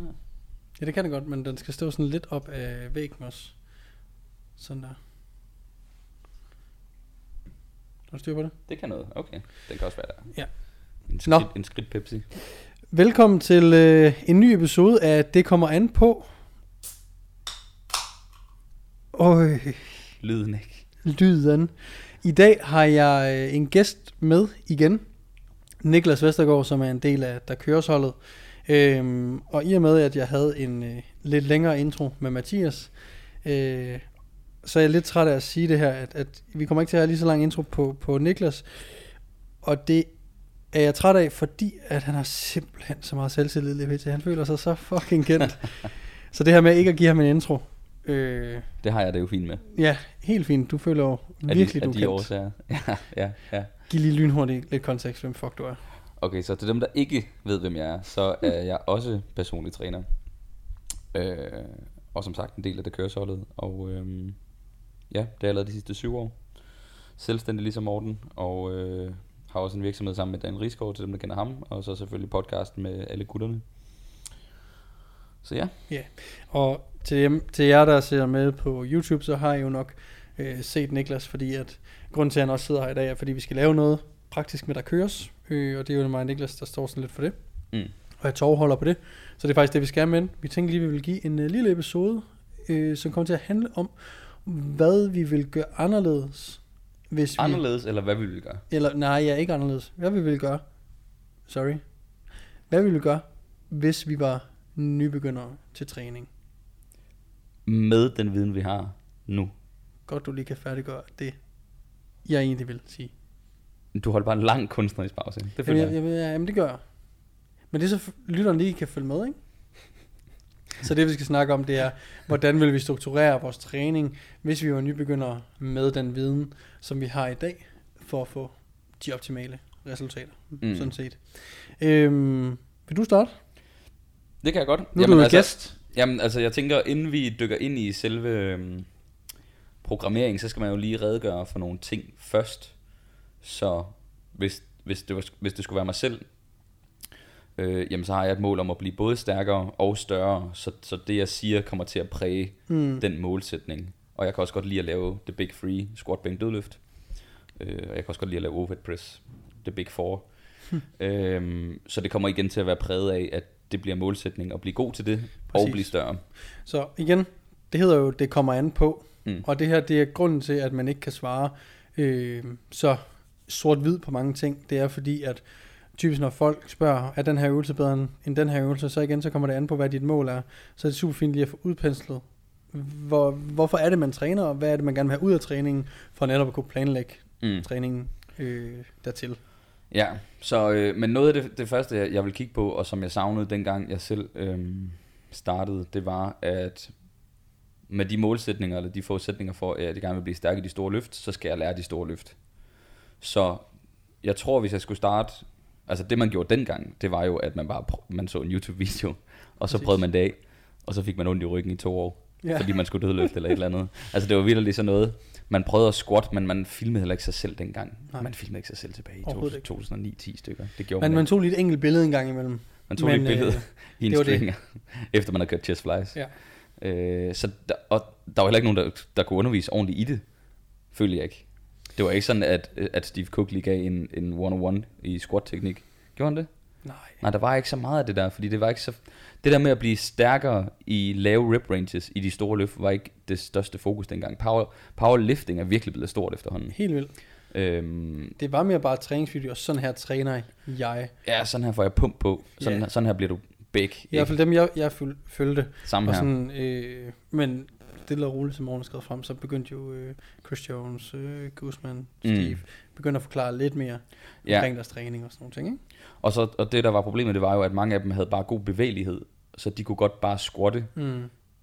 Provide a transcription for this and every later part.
sådan her? Ja, det kan det godt, men den skal stå sådan lidt op af væggen også. Sådan der. Har du styr på det? Det kan noget. Okay. Den kan også være der. Ja. En Nå. skridt, en skridt Pepsi. Velkommen til øh, en ny episode af Det kommer an på. Øj, Lyden ikke. lyden. I dag har jeg øh, en gæst med igen. Niklas Vestergaard, som er en del af Der Køres holdet. Øhm, og i og med, at jeg havde en øh, lidt længere intro med Mathias, øh, så er jeg lidt træt af at sige det her, at, at vi kommer ikke til at have lige så lang intro på, på Niklas. Og det er jeg træt af, fordi at han har simpelthen så meget selvtillid lige til. Han føler sig så fucking kendt. så det her med ikke at give ham en intro, øh, Det har jeg det jo fint med. ja, helt fint. Du føler jo virkelig, de, du af er de kendt. årsager. Ja, ja, ja. Giv lige lynhurtigt lidt kontekst, hvem fuck du er. Okay, så til dem, der ikke ved, hvem jeg er, så er jeg også personlig træner. Øh, og som sagt en del af det køresholdet. Og øhm, ja, det har jeg lavet de sidste syv år. Selvstændig ligesom Morten. Og øh, har også en virksomhed sammen med Dan Rigsgaard, til dem, der kender ham. Og så selvfølgelig podcasten med alle gutterne. Så ja, Og til, dem, til jer, der ser med på YouTube, så har I jo nok øh, set Niklas, fordi at grunden til, at han også sidder her i dag, er, fordi vi skal lave noget praktisk med, der køres. Øh, og det er jo mig og Niklas, der står sådan lidt for det. Mm. Og jeg tovholder på det. Så det er faktisk det, vi skal med. Vi tænkte lige, at vi vil give en øh, lille episode, øh, som kommer til at handle om, hvad vi vil gøre anderledes, hvis vi... anderledes, eller hvad vi vil gøre. Eller, nej, jeg er ikke anderledes. Hvad vi ville gøre, sorry, hvad vi ville gøre, hvis vi var nybegyndere til træning. Med den viden, vi har nu. Godt, du lige kan færdiggøre det, jeg egentlig vil sige. Du holder bare en lang kunstnerisk pause. Det Jamen, føler jeg, jeg. jamen, jamen, det gør jeg. Men det er så, lytteren lige kan følge med, ikke? Så det, vi skal snakke om, det er, hvordan vil vi strukturere vores træning, hvis vi var nybegyndere med den viden, som vi har i dag, for at få de optimale resultater, mm. Sådan set. Øhm, vil du starte? Det kan jeg godt. Nu er du jo gæst. Jamen, altså, jeg tænker, inden vi dykker ind i selve øhm, programmering, så skal man jo lige redegøre for nogle ting først. Så hvis, hvis, det, var, hvis det skulle være mig selv, øh, jamen, så har jeg et mål om at blive både stærkere og større, så, så det, jeg siger, kommer til at præge Mm. den målsætning. Og jeg kan også godt lide at lave the big free, squat, bænk, dødløft. Øh, og jeg kan også godt lide at lave overhead press, the big four. øhm, så det kommer igen til at være præget af, at det bliver målsætning at blive god til det. Præcis. og blive større. Så igen, det hedder jo, det kommer an på. Mm. Og det her, det er grunden til, at man ikke kan svare øh, så sort-hvid på mange ting. Det er fordi, at typisk når folk spørger, er den her øvelse bedre end- den her øvelse, så igen, så kommer det an på, hvad dit mål er. Så er det super fint lige at få udpenslet, hvor, hvorfor er det, man træner, og hvad er det, man gerne vil have ud af træningen, for netop at kunne planlægge Mm. træningen øh, dertil. Ja, så, øh, men noget af det, det første, jeg, jeg vil kigge på, og som jeg savnede dengang jeg selv øh, startede, det var, at med de målsætninger, eller de forudsætninger for, at jeg gerne vil blive stærk i de store løft, så skal jeg lære de store løft. Så jeg tror, hvis jeg skulle starte, altså det man gjorde dengang, det var jo, at man bare man så en YouTube-video, og så Præcis. prøvede man det af, og så fik man ondt i ryggen i to år, Ja. fordi man skulle dødløfte eller et eller andet. Altså det var virkelig sådan noget, man prøvede at squat, men man filmede heller ikke sig selv dengang. Nej. Man filmede ikke sig selv tilbage i Overhovedet ikke. 2009-10 stykker. Det gjorde Men man, man tog lige et enkelt billede en gang imellem. Man tog men, et billede øh, i en stringer, efter man havde kørt chest flies. Ja. Øh, så der, og der var heller ikke nogen, der, der kunne undervise ordentligt i det, følte jeg ikke. Det var ikke sådan, at, at Steve Cook lige gav en, en one-on-one i squat-teknik. Gjorde han det? Nej. Nej, der var ikke så meget af det der, fordi det var ikke så... Det der med at blive stærkere i lave rep ranges i de store løft, var ikke det største fokus dengang. Power, powerlifting er virkelig blevet stort efterhånden. Helt vildt. Øhm, Det var mere bare træningsvideoer. Sådan her træner jeg. ja, sådan her får jeg pump på. Sådan, yeah. sådan her bliver du big. I hvert fald dem, jeg, jeg føl- følte. Samme Og her. sådan, øh, men det og roligt, som morgen er skrevet frem, så begyndte jo øh, Chris Jones, øh, Guzman, Steve, mm. begyndte at forklare lidt mere Ja. omkring deres træning og sådan nogle ting, ikke? Og, så, og det, der var problemet, det var jo, at mange af dem havde bare god bevægelighed. Så de kunne godt bare squatte. Mm.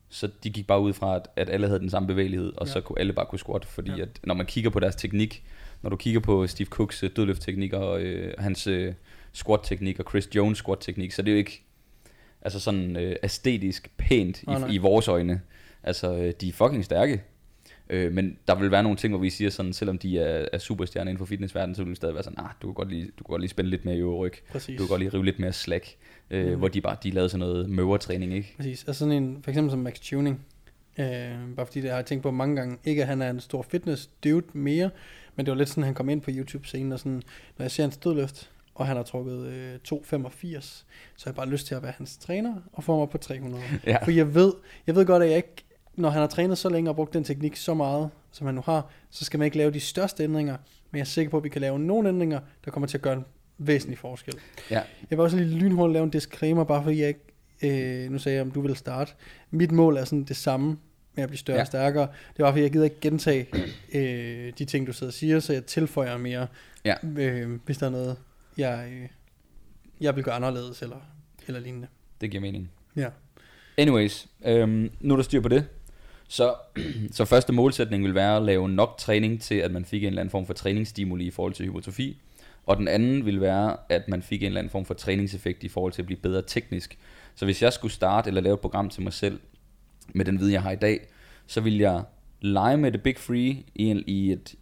Så de gik bare ud fra, at, at alle havde den samme bevægelighed, og Ja. så kunne alle bare kunne squat. Fordi Ja. at, når man kigger på deres teknik, når du kigger på Steve Cooks dødløftteknik og øh, hans øh, squat-teknik og Chris Jones squat-teknik, så det er jo ikke altså sådan øh, æstetisk pænt Nej, i, nej. i vores øjne. Altså, øh, de er fucking stærke. Øh, men der vil være nogle ting, hvor vi siger sådan, selvom de er, er superstjerner inden for fitnessverdenen, så vil det stadig være sådan, ah, du kan godt lige, du kan godt lige spænde lidt mere i ryg. Præcis. Du kan godt lige rive lidt mere slack. Øh, mm. Hvor de bare, de lavede sådan noget møvertræning, ikke? Præcis. Altså sådan en, for eksempel som Max Tuning. Øh, bare fordi det har jeg tænkt på mange gange. Ikke at han er en stor fitness dude mere, men det var lidt sådan, han kom ind på YouTube-scenen, og sådan, når jeg ser hans dødløft, og han har trukket øh, 2,85, så har jeg bare lyst til at være hans træner, og få op på 300. Ja. For jeg ved, jeg ved godt, at jeg ikke, når han har trænet så længe og brugt den teknik så meget, som han nu har, så skal man ikke lave de største ændringer, men jeg er sikker på, at vi kan lave nogle ændringer, der kommer til at gøre en væsentlig forskel. Ja. Jeg vil også lige lynhurtigt lave en disclaimer, bare fordi jeg ikke, øh, nu sagde jeg, om du vil starte. Mit mål er sådan det samme med at blive større ja. Og stærkere. Det var fordi, jeg gider ikke gentage øh, de ting, du sidder og siger, så jeg tilføjer mere, Ja. øh, hvis der er noget, jeg, øh, jeg vil gøre anderledes, eller, eller lignende. Det giver mening. Ja. Anyways, øhm, nu er der styr på det. Så, så første målsætning vil være at lave nok træning til, at man fik en eller anden form for træningsstimuli i forhold til hypotrofi. Og den anden vil være, at man fik en eller anden form for træningseffekt i forhold til at blive bedre teknisk. Så hvis jeg skulle starte eller lave et program til mig selv, med den viden, jeg har i dag, så vil jeg lege med det Big Free i, i et,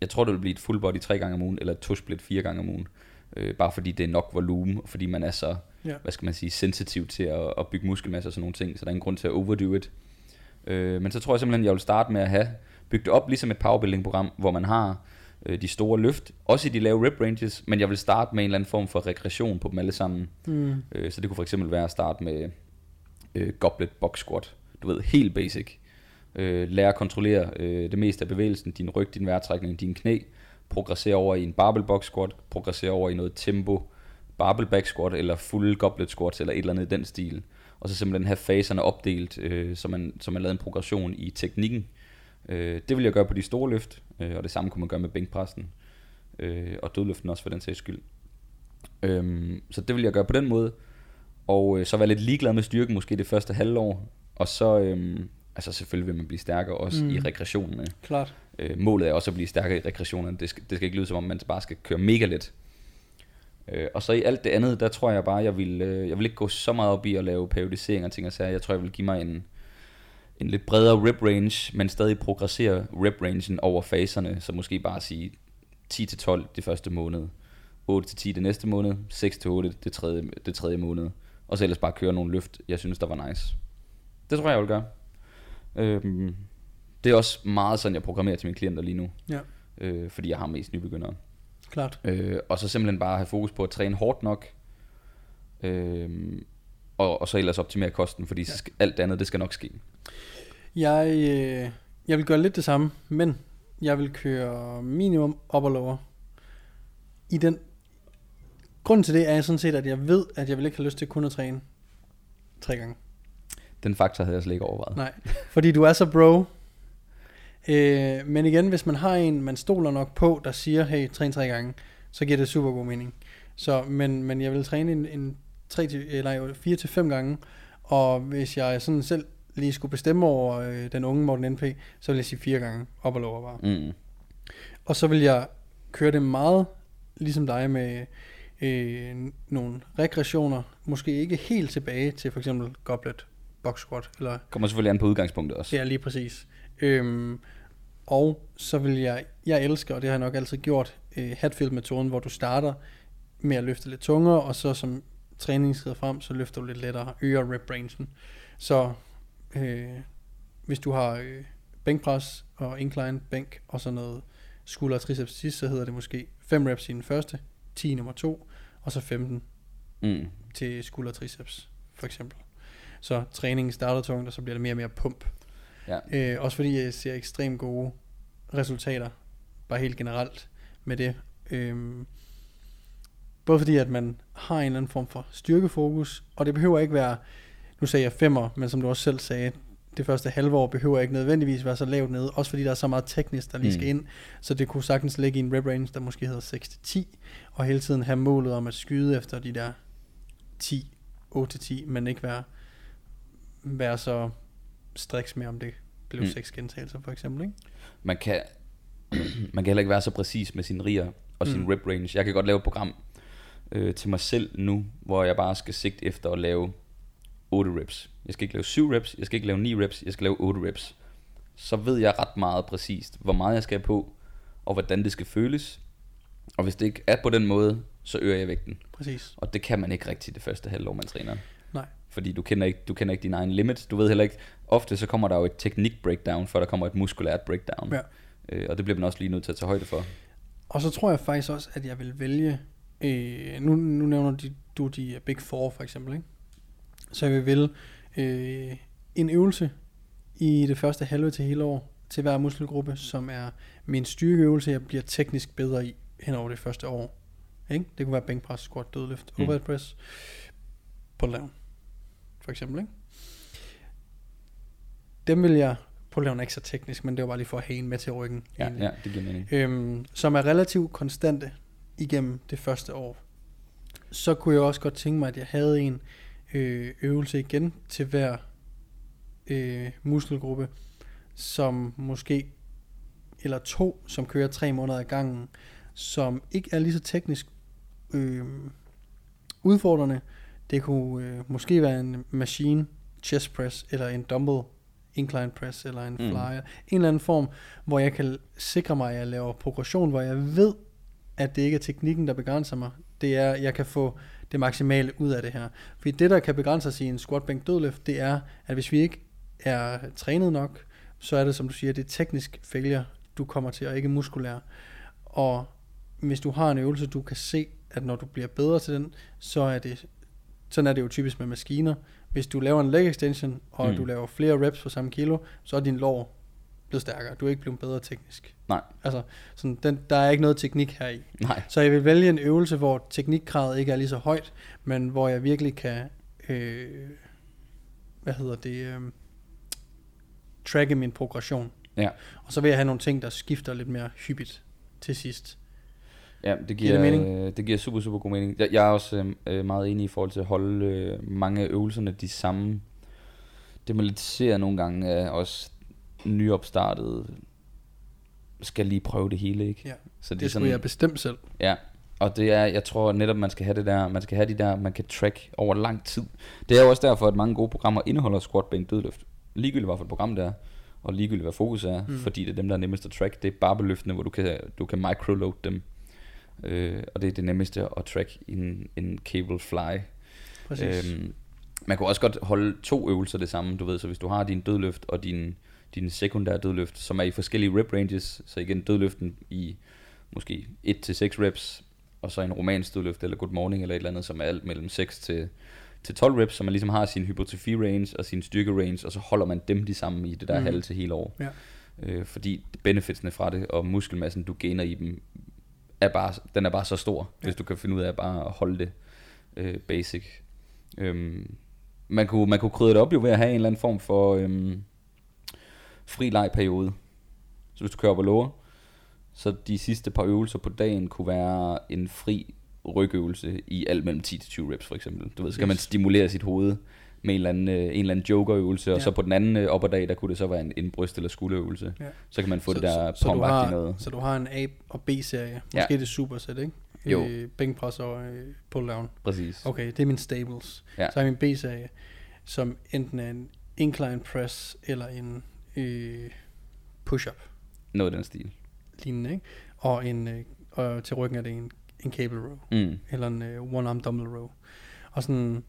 jeg tror det vil blive et full body tre gange om ugen, eller et to split fire gange om ugen. Øh, bare fordi det er nok volumen, og fordi man er så, Ja. hvad skal man sige, sensitiv til at, at bygge muskelmasse og sådan nogle ting, så der er ingen grund til at overdo it. Øh, men så tror jeg simpelthen, jeg vil starte med at have bygget op ligesom et powerbuilding-program, hvor man har øh, de store løft, også i de lave rep ranges, men jeg vil starte med en eller anden form for regression på dem alle sammen. Mm. Øh, så det kunne for eksempel være at starte med øh, goblet box squat. Du ved, helt basic. Øh, lære at kontrollere øh, det meste af bevægelsen, din ryg, din vejrtrækning, dine knæ. Progressere over i en barbell box squat, progressere over i noget tempo, barbell back squat, eller full goblet squats, eller et eller andet i den stil. Og så simpelthen have faserne opdelt, øh, så, man, så man lavede en progression i teknikken. Øh, det vil jeg gøre på de store løft, øh, og det samme kunne man gøre med bænkpressen. Øh, og dødløften også for den sags skyld. Øh, så det vil jeg gøre på den måde og øh, så være lidt ligeglad med styrken måske det første halvår, og så, øhm, altså selvfølgelig vil man blive stærkere også Mm. mm. i regressionerne. Klart. Øh, målet er også at blive stærkere i regressionerne, det skal, det skal ikke lyde som om man bare skal køre mega let. Øh, og så i alt det andet, der tror jeg bare, jeg vil, øh, jeg vil ikke gå så meget op i at lave periodisering og ting og sager. Jeg tror, jeg vil give mig en, en lidt bredere rep range, men stadig progressere rep rangen over faserne, så måske bare sige 10-12 det første måned, 8-10 det næste måned, 6-8 det tredje, det tredje måned, og så ellers bare køre nogle løft, jeg synes, der var nice. Det tror jeg, jeg vil gøre. Øhm, det er også meget sådan, jeg programmerer til mine klienter lige nu, Ja, øh, fordi jeg har mest nybegyndere. Klart. Øh, og så simpelthen bare have fokus på at træne hårdt nok, øh, og, og så ellers optimere kosten, fordi skal, alt det andet, det skal nok ske. Jeg, øh, jeg vil gøre lidt det samme, men jeg vil køre minimum op og lower. I den Grunden til det er sådan set, at jeg ved, at jeg vil ikke have lyst til kun at træne tre gange. Den faktor havde jeg slet ikke overvejet. Nej, fordi du er så bro. Øh, men igen, hvis man har en, man stoler nok på, der siger, hey, træn tre gange, så giver det super god mening. Så, men, men jeg vil træne en, en 3 til, eller 4 til 5 gange, og hvis jeg sådan selv lige skulle bestemme over øh, den unge Morten NP, så vil jeg sige fire gange op og lower bare. Mm. Og så vil jeg køre det meget ligesom dig med øh, nogle regressioner, måske ikke helt tilbage til for eksempel goblet, box squat, eller Kommer selvfølgelig an på udgangspunktet også. Ja, lige præcis. Øhm, og så vil jeg, jeg elsker, og det har jeg nok altid gjort, øh, Hatfield-metoden, hvor du starter med at løfte lidt tungere, og så som træningen skrider frem, så løfter du lidt lettere, øger rep rangen. Så øh, hvis du har øh, bænkpres og incline bænk, og så noget skulder og triceps sidst, så hedder det måske 5 reps i den første, 10 nummer 2, og så 15 Mm. til skulder og triceps, for eksempel. Så træningen starter tungt, og så bliver det mere og mere pump. Ja. Øh, også fordi jeg ser ekstremt gode resultater, bare helt generelt med det. Øhm, både fordi, at man har en eller anden form for styrkefokus, og det behøver ikke være, nu sagde jeg femmer, men som du også selv sagde, det første halve år behøver ikke nødvendigvis være så lavt nede, også fordi der er så meget teknisk, der lige Mm. skal ind, så det kunne sagtens ligge i en rep range, der måske hedder 6-10, og hele tiden have målet om at skyde efter de der 10, 8-10, men ikke være, være så striks med, om det blev Mm. 6 gentagelser for eksempel, ikke? Man kan, man kan heller ikke være så præcis med sine riger og sin Mm. rep range. Jeg kan godt lave et program øh, til mig selv nu, hvor jeg bare skal sigte efter at lave 8 reps. Jeg skal ikke lave 7 reps, jeg skal ikke lave 9 reps, jeg skal lave 8 reps. så ved jeg ret meget præcist, hvor meget jeg skal have på, og hvordan det skal føles. Og hvis det ikke er på den måde, så øger jeg vægten. Præcis. Og det kan man ikke rigtigt det første halvår, man træner. Fordi du kender, ikke, du kender ikke din egen limit. Du ved heller ikke, ofte så kommer der jo et teknik breakdown, før der kommer et muskulært breakdown. Ja. Øh, og det bliver man også lige nødt til at tage højde for. Og så tror jeg faktisk også, at jeg vil vælge, øh, nu, nu nævner de, du de Big Four for eksempel, ikke? så jeg vil vælge øh, en øvelse i det første halve til hele år til hver muskelgruppe, som er min styrkeøvelse, jeg bliver teknisk bedre i hen over det første år. Ikke? Det kunne være bænkpres, squat, dødløft, Mm. overhead press, pull down, for eksempel. Ikke? Dem vil jeg, pull down er ikke så teknisk, men det var bare lige for at have en med til ryggen. Ja, egentlig ja det giver mening. øhm, som er relativt konstante igennem det første år. Så kunne jeg også godt tænke mig, at jeg havde en øh, øvelse igen til hver øh, muskelgruppe, som måske, eller to, som kører tre måneder ad gangen, som ikke er lige så teknisk øh, udfordrende. Det kunne øh, måske være en machine chest press, eller en dumbbell incline press, eller en Mm. flyer. En eller anden form, hvor jeg kan sikre mig, at jeg laver progression, hvor jeg ved, at det ikke er teknikken, der begrænser mig. Det er, at jeg kan få det maksimale ud af det her. Fordi det, der kan begrænse os i en squat bænk dødløft, det er, at hvis vi ikke er trænet nok, så er det, som du siger, det er teknisk failure, du kommer til, og ikke muskulær. Og hvis du har en øvelse, du kan se, at når du bliver bedre til den, så er det, sådan er det jo typisk med maskiner. Hvis du laver en leg extension, og Mm. du laver flere reps på samme kilo, så er din lår blevet stærkere. Du er ikke blevet bedre teknisk. Nej. Altså, sådan, den, der er ikke noget teknik her i. Nej. Så jeg vil vælge en øvelse, hvor teknikkravet ikke er lige så højt, men hvor jeg virkelig kan, øh, hvad hedder det, øh, tracke min progression. Ja. Og så vil jeg have nogle ting, der skifter lidt mere hyppigt til sidst. Ja, det Giver giver, det mening? det giver super, super god mening. Jeg, jeg er også øh, meget enig i forhold til at holde øh, mange af øvelserne de samme. Det man lidt ser nogle gange er også nyopstartede skal lige prøve det hele, ikke? Ja, Så Det, det skulle jeg bestemt selv. Ja, og det er, jeg tror netop, man skal have det der, man skal have de der, man kan track over lang tid. Det er jo også derfor, at mange gode programmer indeholder squat, bænk, dødløft. Ligegyldigt hvad for et program det er, og ligegyldigt hvad fokus er, mm. fordi det er dem, der er nemmest at track. Det er barbeløftene, hvor du kan, du kan microload dem. Øh, og det er det nemmeste at track en, en cable fly. Præcis. Øhm, man kunne også godt holde to øvelser det samme, du ved, så hvis du har din dødløft og din, din sekundære dødløft, som er i forskellige rep ranges, så igen dødløften i måske 1-6 reps, og så en romansk dødløft eller good morning eller et eller andet, som er alt mellem 6 til, til 12 reps, så man ligesom har sin hypertrophy range og sin styrke range, og så holder man dem de samme i det der mm. halve til hele år. Ja. Øh, fordi benefitsene fra det, og muskelmassen du gainer i dem, er bare, den er bare så stor, Ja. hvis du kan finde ud af bare at holde det øh, basic. Øhm, man, kunne, man kunne krydre det op jo ved at have en eller anden form for øhm, fri legperiode. Så hvis du kører på lower, så de sidste par øvelser på dagen kunne være en fri rygøvelse i alt mellem 10-20 reps for eksempel. Du ved, så kan Yes. man stimulere sit hoved med en eller anden, øh, en eller anden jokerøvelse, og Ja. så på den anden øh, opperdag, der kunne det så være en, en bryst- eller skulderøvelse. Ja. Så kan man få så, det der så, så, du har, noget. så du har en A- og B-serie. Måske Ja. det supersæt, ikke? Jo. Øh, bænkpres og øh, pull down. Præcis. Okay, det er min stables. Ja. Så har jeg min B-serie, som enten er en incline press eller en øh, push-up Noget af den stil. lignende, ikke? Og, en, øh, og til ryggen er det en, en cable row, Mm. eller en øh, one-arm dumbbell row. Og sådan,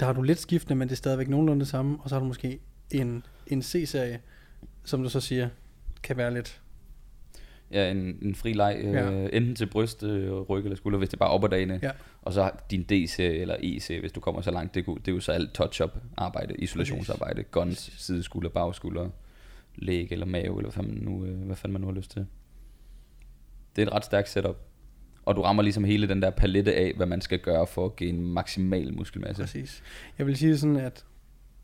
der har du lidt skiftende, men det er stadigvæk nogenlunde det samme. Og så har du måske en, en C-serie, som du så siger, kan være lidt Ja, en, en fri leg, øh, Ja. enten til bryst, øh, ryg eller skulder, hvis det er bare op ad dagene. Ja. Og så din D-serie eller E-serie, hvis du kommer så langt. Det, det er jo så alt touch-up arbejde, isolationsarbejde, guns, sideskulder, bagskulder, læg eller mave, eller hvad fanden, nu, øh, hvad fanden man nu har lyst til. Det er et ret stærkt setup. Og du rammer ligesom hele den der palette af, hvad man skal gøre for at give en maksimal muskelmasse. Præcis. Jeg vil sige sådan, at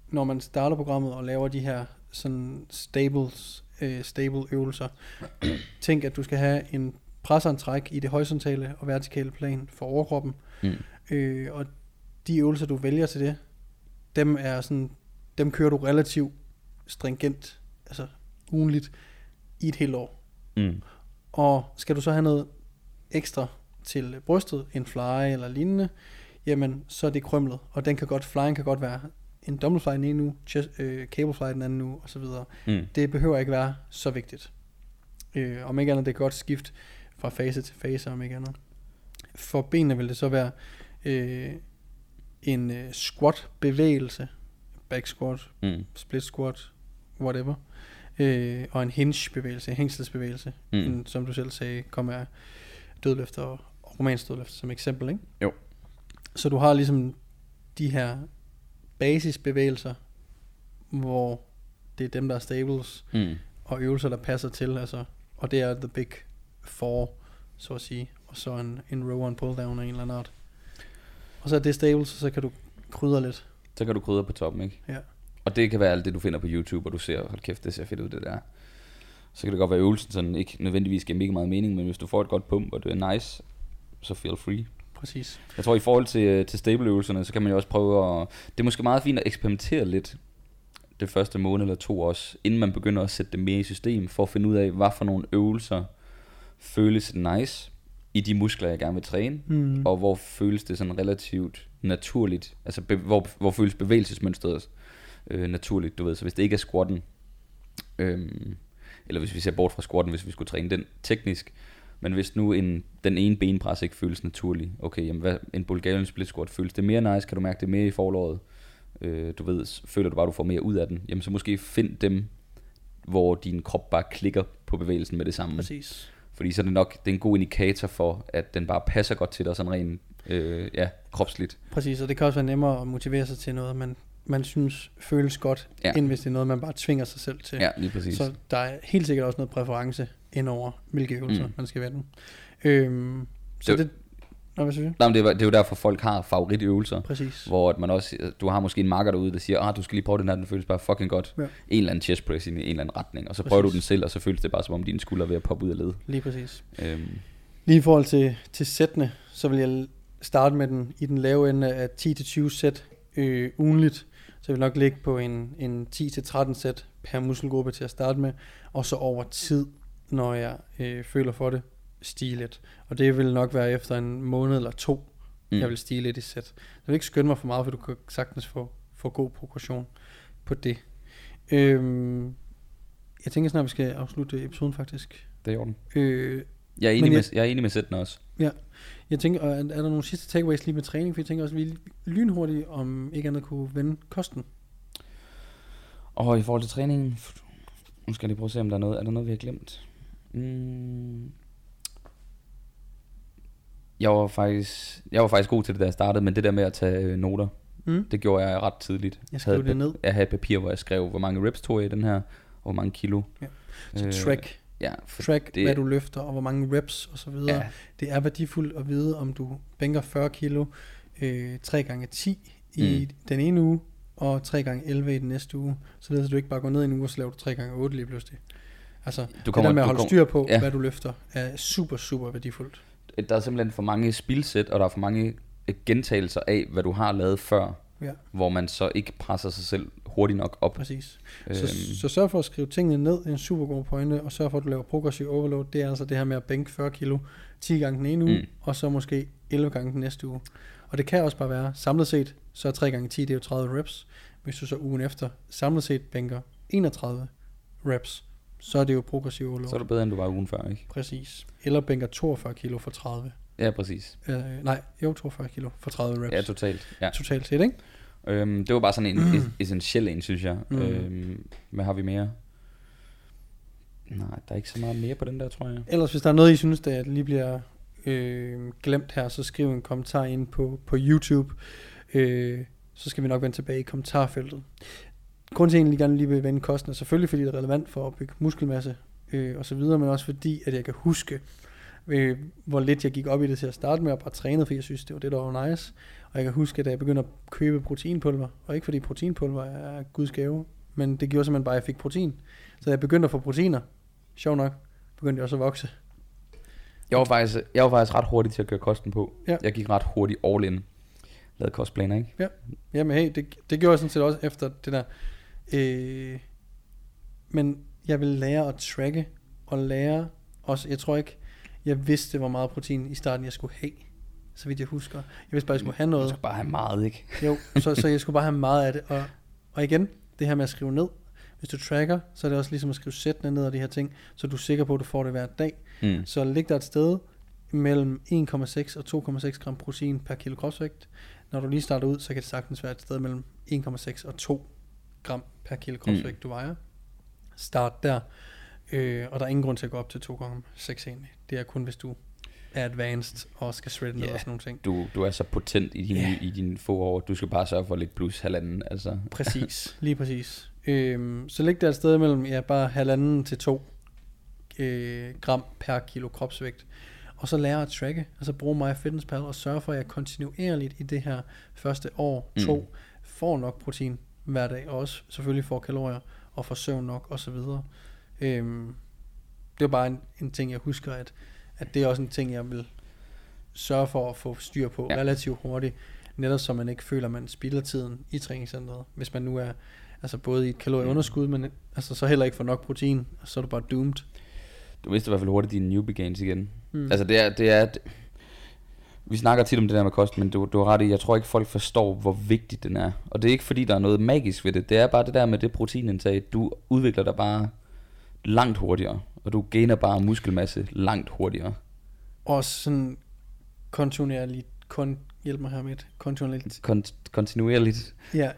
når man starter programmet og laver de her sådan stables, øh, stable øvelser, tænk at du skal have en presseantræk i det horisontale og vertikale plan for overkroppen, Mm. øh, og de øvelser du vælger til det, dem er sådan, dem kører du relativt stringent, altså ugenligt i et helt år. Mm. Og skal du så have noget ekstra til brystet, en fly eller lignende, jamen så er det krømlet. Og den kan godt, flyen kan godt være en double fly den ene uge, chest, øh, cable fly den anden uge, osv. Mm. Det behøver ikke være så vigtigt. Øh, om ikke andet, det er godt skift fra fase til fase, om ikke andet. For benene vil det så være øh, en øh, squat bevægelse, back squat, Mm. split squat, whatever, øh, og en hinge bevægelse, en hængselsbevægelse, Mm. mm. en, som du selv sagde, kommer af dødløfter og romansk dødløfter som eksempel, ikke? Jo. Så du har ligesom de her basisbevægelser, hvor det er dem, der er stables, Mm. og øvelser, der passer til, altså, og det er the big four, så at sige, og så en, en row og en pull down af en eller anden art. Og så er det stables, og så kan du krydre lidt. Så kan du krydre på toppen, ikke? Ja. Og det kan være alt det, du finder på YouTube, og du ser, hold kæft, det ser fedt ud, det der. Så kan det godt være, at øvelsen sådan ikke nødvendigvis giver mega meget mening, men hvis du får et godt pump, og det er nice, så feel free. Præcis. Jeg tror, i forhold til, øh, til stable-øvelserne, så kan man jo også prøve at... Det er måske meget fint at eksperimentere lidt det første måned eller to også, inden man begynder at sætte det mere i system, for at finde ud af, hvad for nogle øvelser føles nice i de muskler, jeg gerne vil træne, Mm. og hvor føles det sådan relativt naturligt, altså be, hvor, hvor føles bevægelsesmønstret øh, naturligt, du ved, så hvis det ikke er squatten, øhm, eller hvis vi ser bort fra squatten, hvis vi skulle træne den teknisk, men hvis nu en, den ene benpres ikke føles naturlig, okay, jamen hvad, en Bulgarian split squat, føles det mere nice, kan du mærke det mere i forlåret, øh, du ved, føler du bare, du får mere ud af den, jamen så måske find dem, hvor din krop bare klikker på bevægelsen med det samme. Præcis. Fordi så er det nok det er en god indikator for, at den bare passer godt til dig, sådan rent øh, ja, kropsligt. Præcis, og det kan også være nemmere at motivere sig til noget, man, man synes føles godt, Ja. end hvis det er noget, man bare tvinger sig selv til. Ja, lige præcis. Så der er helt sikkert også noget præference indover, hvilke øvelser Mm. man skal vende. Øhm, så Det- det... Nå, hvad synes? Nej, men det, er, det er jo derfor, folk har favoritøvelser. Præcis. Hvor at man også, du har måske en marker derude, der siger, ah, du skal lige prøve den her, den føles bare fucking godt. Ja. En eller anden chest press i en eller anden retning, og så prøver du Præcis. den selv, og så føles det bare som om dine skuldre er ved at poppe ud af led. Lige præcis. Øhm, Lige i forhold til, til sættene, så vil jeg starte med den i den lave ende af 10-20 sæt øh, ugenligt. Så jeg vil nok ligge på en, en 10-13 sæt per muskelgruppe til at starte med, og så over tid, når jeg øh, føler for det, stige lidt. Og det vil nok være efter en måned eller to, mm. jeg vil stige lidt i sæt. Jeg vil ikke skynde mig for meget, for du kan sagtens få, få god progression på det. Øhm, jeg tænker snart, vi skal afslutte episoden faktisk. Det er i orden. Øh, Jeg er enig, Men med, jeg- jeg er enig med sættene også. Jeg tænker, er, er der nogle sidste takeaways lige med træning? For jeg tænker også, at vi lynhurtigt, om ikke andet kunne vende kosten. Og i forhold til træningen, nu skal jeg lige prøve at se, om der er noget, er der noget, vi har glemt. Mm. Jeg var faktisk, jeg var faktisk god til det, da jeg startede, men det der med at tage øh, noter, Mm. det gjorde jeg ret tidligt. Jeg skrev havde det et, ned. Jeg havde et papir, hvor jeg skrev, hvor mange reps tog jeg i den her, og hvor mange kilo. Ja. Så Øh, track, Ja, for track det- det, hvad du løfter, og hvor mange reps og så videre. ja, Det er værdifuldt at vide, om du bænker 40 kilo øh, 3 gange 10 i Mm. den ene uge, og 3 gange 11 i den næste uge. Således at du ikke bare går ned i en uge, og så laver du 3 gange 8 lige pludselig. Altså, du det kommer, der med at holde kom- styr på, ja. hvad du løfter, er super, super værdifuldt. Der er simpelthen for mange spilsæt, og der er for mange gentagelser af, hvad du har lavet før, Ja, hvor man så ikke presser sig selv hurtigt nok op. præcis. Øhm, Så, så sørg for at skrive tingene ned, det en super god pointe, og sørg for, at du laver progressiv overload. Det er altså det her med at bænke 40 kilo 10 gange den ene uge, Mm. og så måske 11 gange den næste uge. Og det kan også bare være, samlet set, så er 3 gange 10, det er jo 30 reps. Hvis du så ugen efter samlet set bænker 31 reps, så er det jo progressiv overload. så er du bedre, end du var ugen før, ikke? Præcis. Eller bænker 42 kilo for 30. Ja, præcis. Øh, nej, jo 42 kilo for 30 reps. Ja, totalt. Ja. Totalt set, ikke? Øhm, det var bare sådan en mm. essentiel en, synes jeg. Mm. Øhm, hvad har vi mere? Nej, der er ikke så meget mere på den der, tror jeg. Ellers, hvis der er noget, I synes, der lige bliver øh, glemt her, så skriv en kommentar ind på, på YouTube. Øh, så skal vi nok vende tilbage i kommentarfeltet. Grunden til, at jeg egentlig gerne lige vil vende kosten, er selvfølgelig, fordi det er relevant for at bygge muskelmasse øh, og så videre, men også fordi, at jeg kan huske, øh, hvor lidt jeg gik op i det til at starte med, og bare trænede, fordi jeg synes, det var det, der var nice. Og jeg kan huske, at da jeg begyndte at købe proteinpulver, og ikke fordi proteinpulver er guds gave, men det gjorde simpelthen bare, at jeg fik protein. Så da jeg begyndte at få proteiner, sjov nok, begyndte jeg også at vokse. Jeg var, faktisk, jeg var faktisk ret hurtig til at køre kosten på. Ja. Jeg gik ret hurtigt all in. Lavede kostplaner, ikke? Jamen hey, det, det gjorde jeg sådan set også efter det der. Øh, men jeg vil lære at tracke, og lære også, jeg tror ikke, jeg vidste, hvor meget protein i starten jeg skulle have, så vidt jeg husker. Jeg vidste bare, jeg skulle have noget. skal bare have meget, ikke? Jo, så, så jeg skulle bare have meget af det, og Og igen, det her med at skrive ned. Hvis du tracker, så er det også ligesom at skrive sættene ned og de her ting, så du er sikker på, at du får det hver dag. Mm. Så lig der et sted mellem 1,6 og 2,6 gram protein per kilo kropsvægt. Når du lige starter ud, så kan det sagtens være et sted mellem 1,6 og 2 gram per kilo kropsvægt, mm. du vejer. Start der. Øh, og der er ingen grund til at gå op til 2,6 egentlig. Det er kun, hvis du er advanced og skal shredde Ja. og sådan nogle ting. Du, du er så potent i dine, yeah. i dine få år. Du skal bare sørge for at lægge plus halvanden. Altså. Præcis, lige præcis. Øhm, så lig der et sted mellem ja, bare halvanden til to øh, gram per kilo kropsvægt. Og så lære at tracke, og så bruge mig FitnessPal og sørge for, at jeg kontinuerligt i det her første år, Mm. to, får nok protein hver dag, og også selvfølgelig får kalorier, og får søvn nok, og så videre. Øhm, det er bare en, en ting, jeg husker, at, at det er også en ting, jeg vil sørge for at få styr på Ja. relativt hurtigt, netop så man ikke føler, at man spilder tiden i træningscenteret, hvis man nu er altså både i et kalorieunderskud, men altså så heller ikke får nok protein, og så er du bare doomed. Du vidste i hvert fald hurtigt dine newbie gains igen. Mm. Altså det er, det er, det, vi snakker tit om det der med kost, men du, du har ret i, jeg tror ikke folk forstår, hvor vigtig den er. Og det er ikke fordi, der er noget magisk ved det. Det er bare det der med det proteinindtag. Du udvikler dig bare langt hurtigere, og du gainer bare muskelmasse langt hurtigere. Og sådan kontinuerligt, kon, hjælp mig her med kontinuerligt, Kont- kontinuerligt. ja,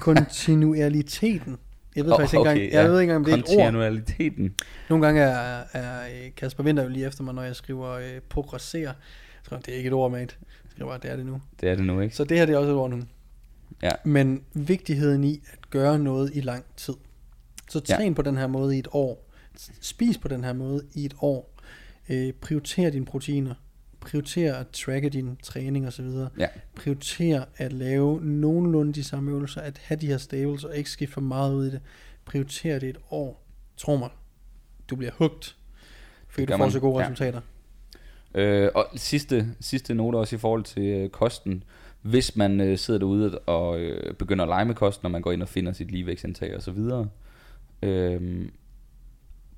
kontinualiteten. Jeg ved faktisk ikke Okay, engang, jeg ja. ved ikke engang, om det er et ord. Nogle gange er, er øh, Kasper Winter jo lige efter mig, når jeg skriver øh, progressere. Så det er ikke et ord, mate. Jeg skriver bare, det er det nu. Det er det nu, ikke? Så det her det er også et ord nu. Ja. Men vigtigheden i at gøre noget i lang tid. Så Ja. træn på den her måde i et år. Spis på den her måde i et år. Øh, prioriter dine proteiner. Prioriter at tracke din træning osv. Ja. Prioriter at lave nogenlunde de samme øvelser. At have de her stables og ikke skifte for meget ud i det. Prioriter det et år. Tro mig, du bliver hugt. Fordi du får man. så gode Ja. resultater. Øh, og sidste, sidste note også i forhold til øh, kosten. Hvis man øh, sidder derude og øh, begynder at lege med kosten, når man går ind og finder sit ligevægtsindtag og så videre, øh,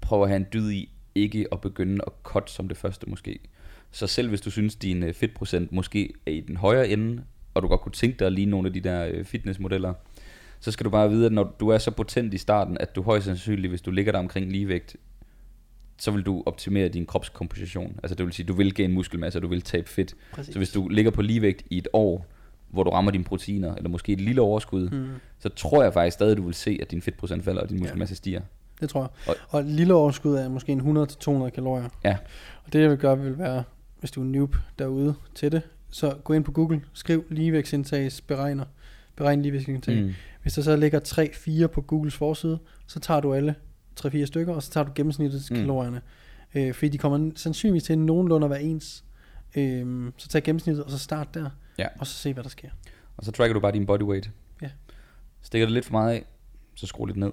prøv at have en dyd i ikke at begynde at cut som det første måske. Så selv hvis du synes, din øh, fedtprocent måske er i den højere ende, og du godt kunne tænke dig at ligne nogle af de der øh, fitnessmodeller, så skal du bare vide, at når du er så potent i starten, at du højst sandsynligt, hvis du ligger der omkring ligevægt, så vil du optimere din kropskomposition. Altså det vil sige, du vil gain muskelmasse, og du vil tabe fedt. Præcis. Så hvis du ligger på ligevægt i et år, hvor du rammer dine proteiner, eller måske et lille overskud, mm. Så tror jeg faktisk stadig, du vil se, at din fedtprocent falder, og din muskelmasse stiger. det tror jeg. Og- Og, et lille overskud er måske en 100-200 kalorier. Ja. Og det jeg vil gøre, vil være, hvis du er noob derude til det, så gå ind på Google, skriv ligevægtsindtags beregner, beregn ligevægtsindtag. Mm. Hvis der så ligger 3-4 på Googles forside, så tager du alle 3-4 stykker, og så tager du gennemsnittet mm. kalorierne. Øh, fordi de kommer sandsynligvis til nogenlunde at være ens. Øh, så tag gennemsnittet, og så start der, Ja. og så se, hvad der sker. Og så tracker du bare din body weight. Ja. Stikker det lidt for meget af, så skru lidt ned.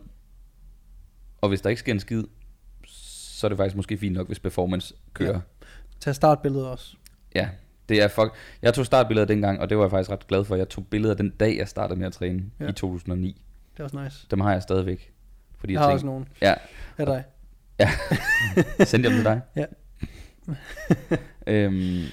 Og hvis der ikke sker en skid, så er det faktisk måske fint nok, hvis performance kører. Ja. Tag startbilledet også. Ja, det er fuck. Jeg tog startbilleder dengang, og det var jeg faktisk ret glad for. Jeg tog billeder den dag, jeg startede med at træne Ja. i 2009. Det er også nice. Dem har jeg stadigvæk. Fordi Jeg jeg, har tænkte, også nogen. ja, Af dig. sendte jeg dem til dig? Ja. øhm,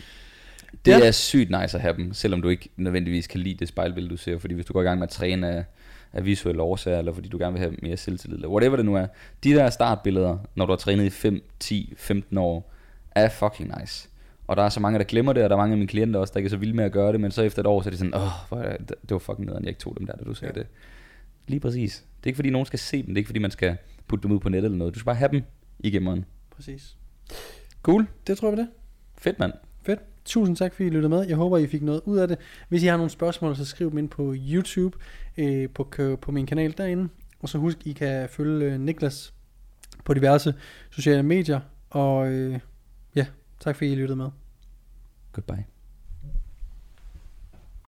det Ja. er sygt nice at have dem, selvom du ikke nødvendigvis kan lide det spejlbillede, du ser. Fordi hvis du går i gang med at træne af, af visuelle årsager, eller fordi du gerne vil have mere selvtillid, eller whatever det nu er. De der startbilleder, når du har trænet i 5, 10, 15 år, er fucking nice. Og der er så mange, der glemmer det, og der er mange af mine klienter også, der ikke er så vilde med at gøre det, men så efter et år, så er de sådan, åh, hvor det, det var fucking nederen, jeg ikke tog dem der, da du sagde Ja. det. Lige præcis. Det er ikke fordi, nogen skal se dem, det er ikke fordi, man skal putte dem ud på nettet eller noget. Du skal bare have dem i gemmeren. Præcis. Cool. Det tror jeg det. Fedt, mand. Fedt. Tusind tak, fordi I lyttede med. Jeg håber, I fik noget ud af det. Hvis I har nogle spørgsmål, så skriv dem ind på YouTube, øh, på, på min kanal derinde. Og så husk, I kan følge øh, Niklas på diverse sociale medier. Og øh, ja, tak fordi I lyttede med. Goodbye.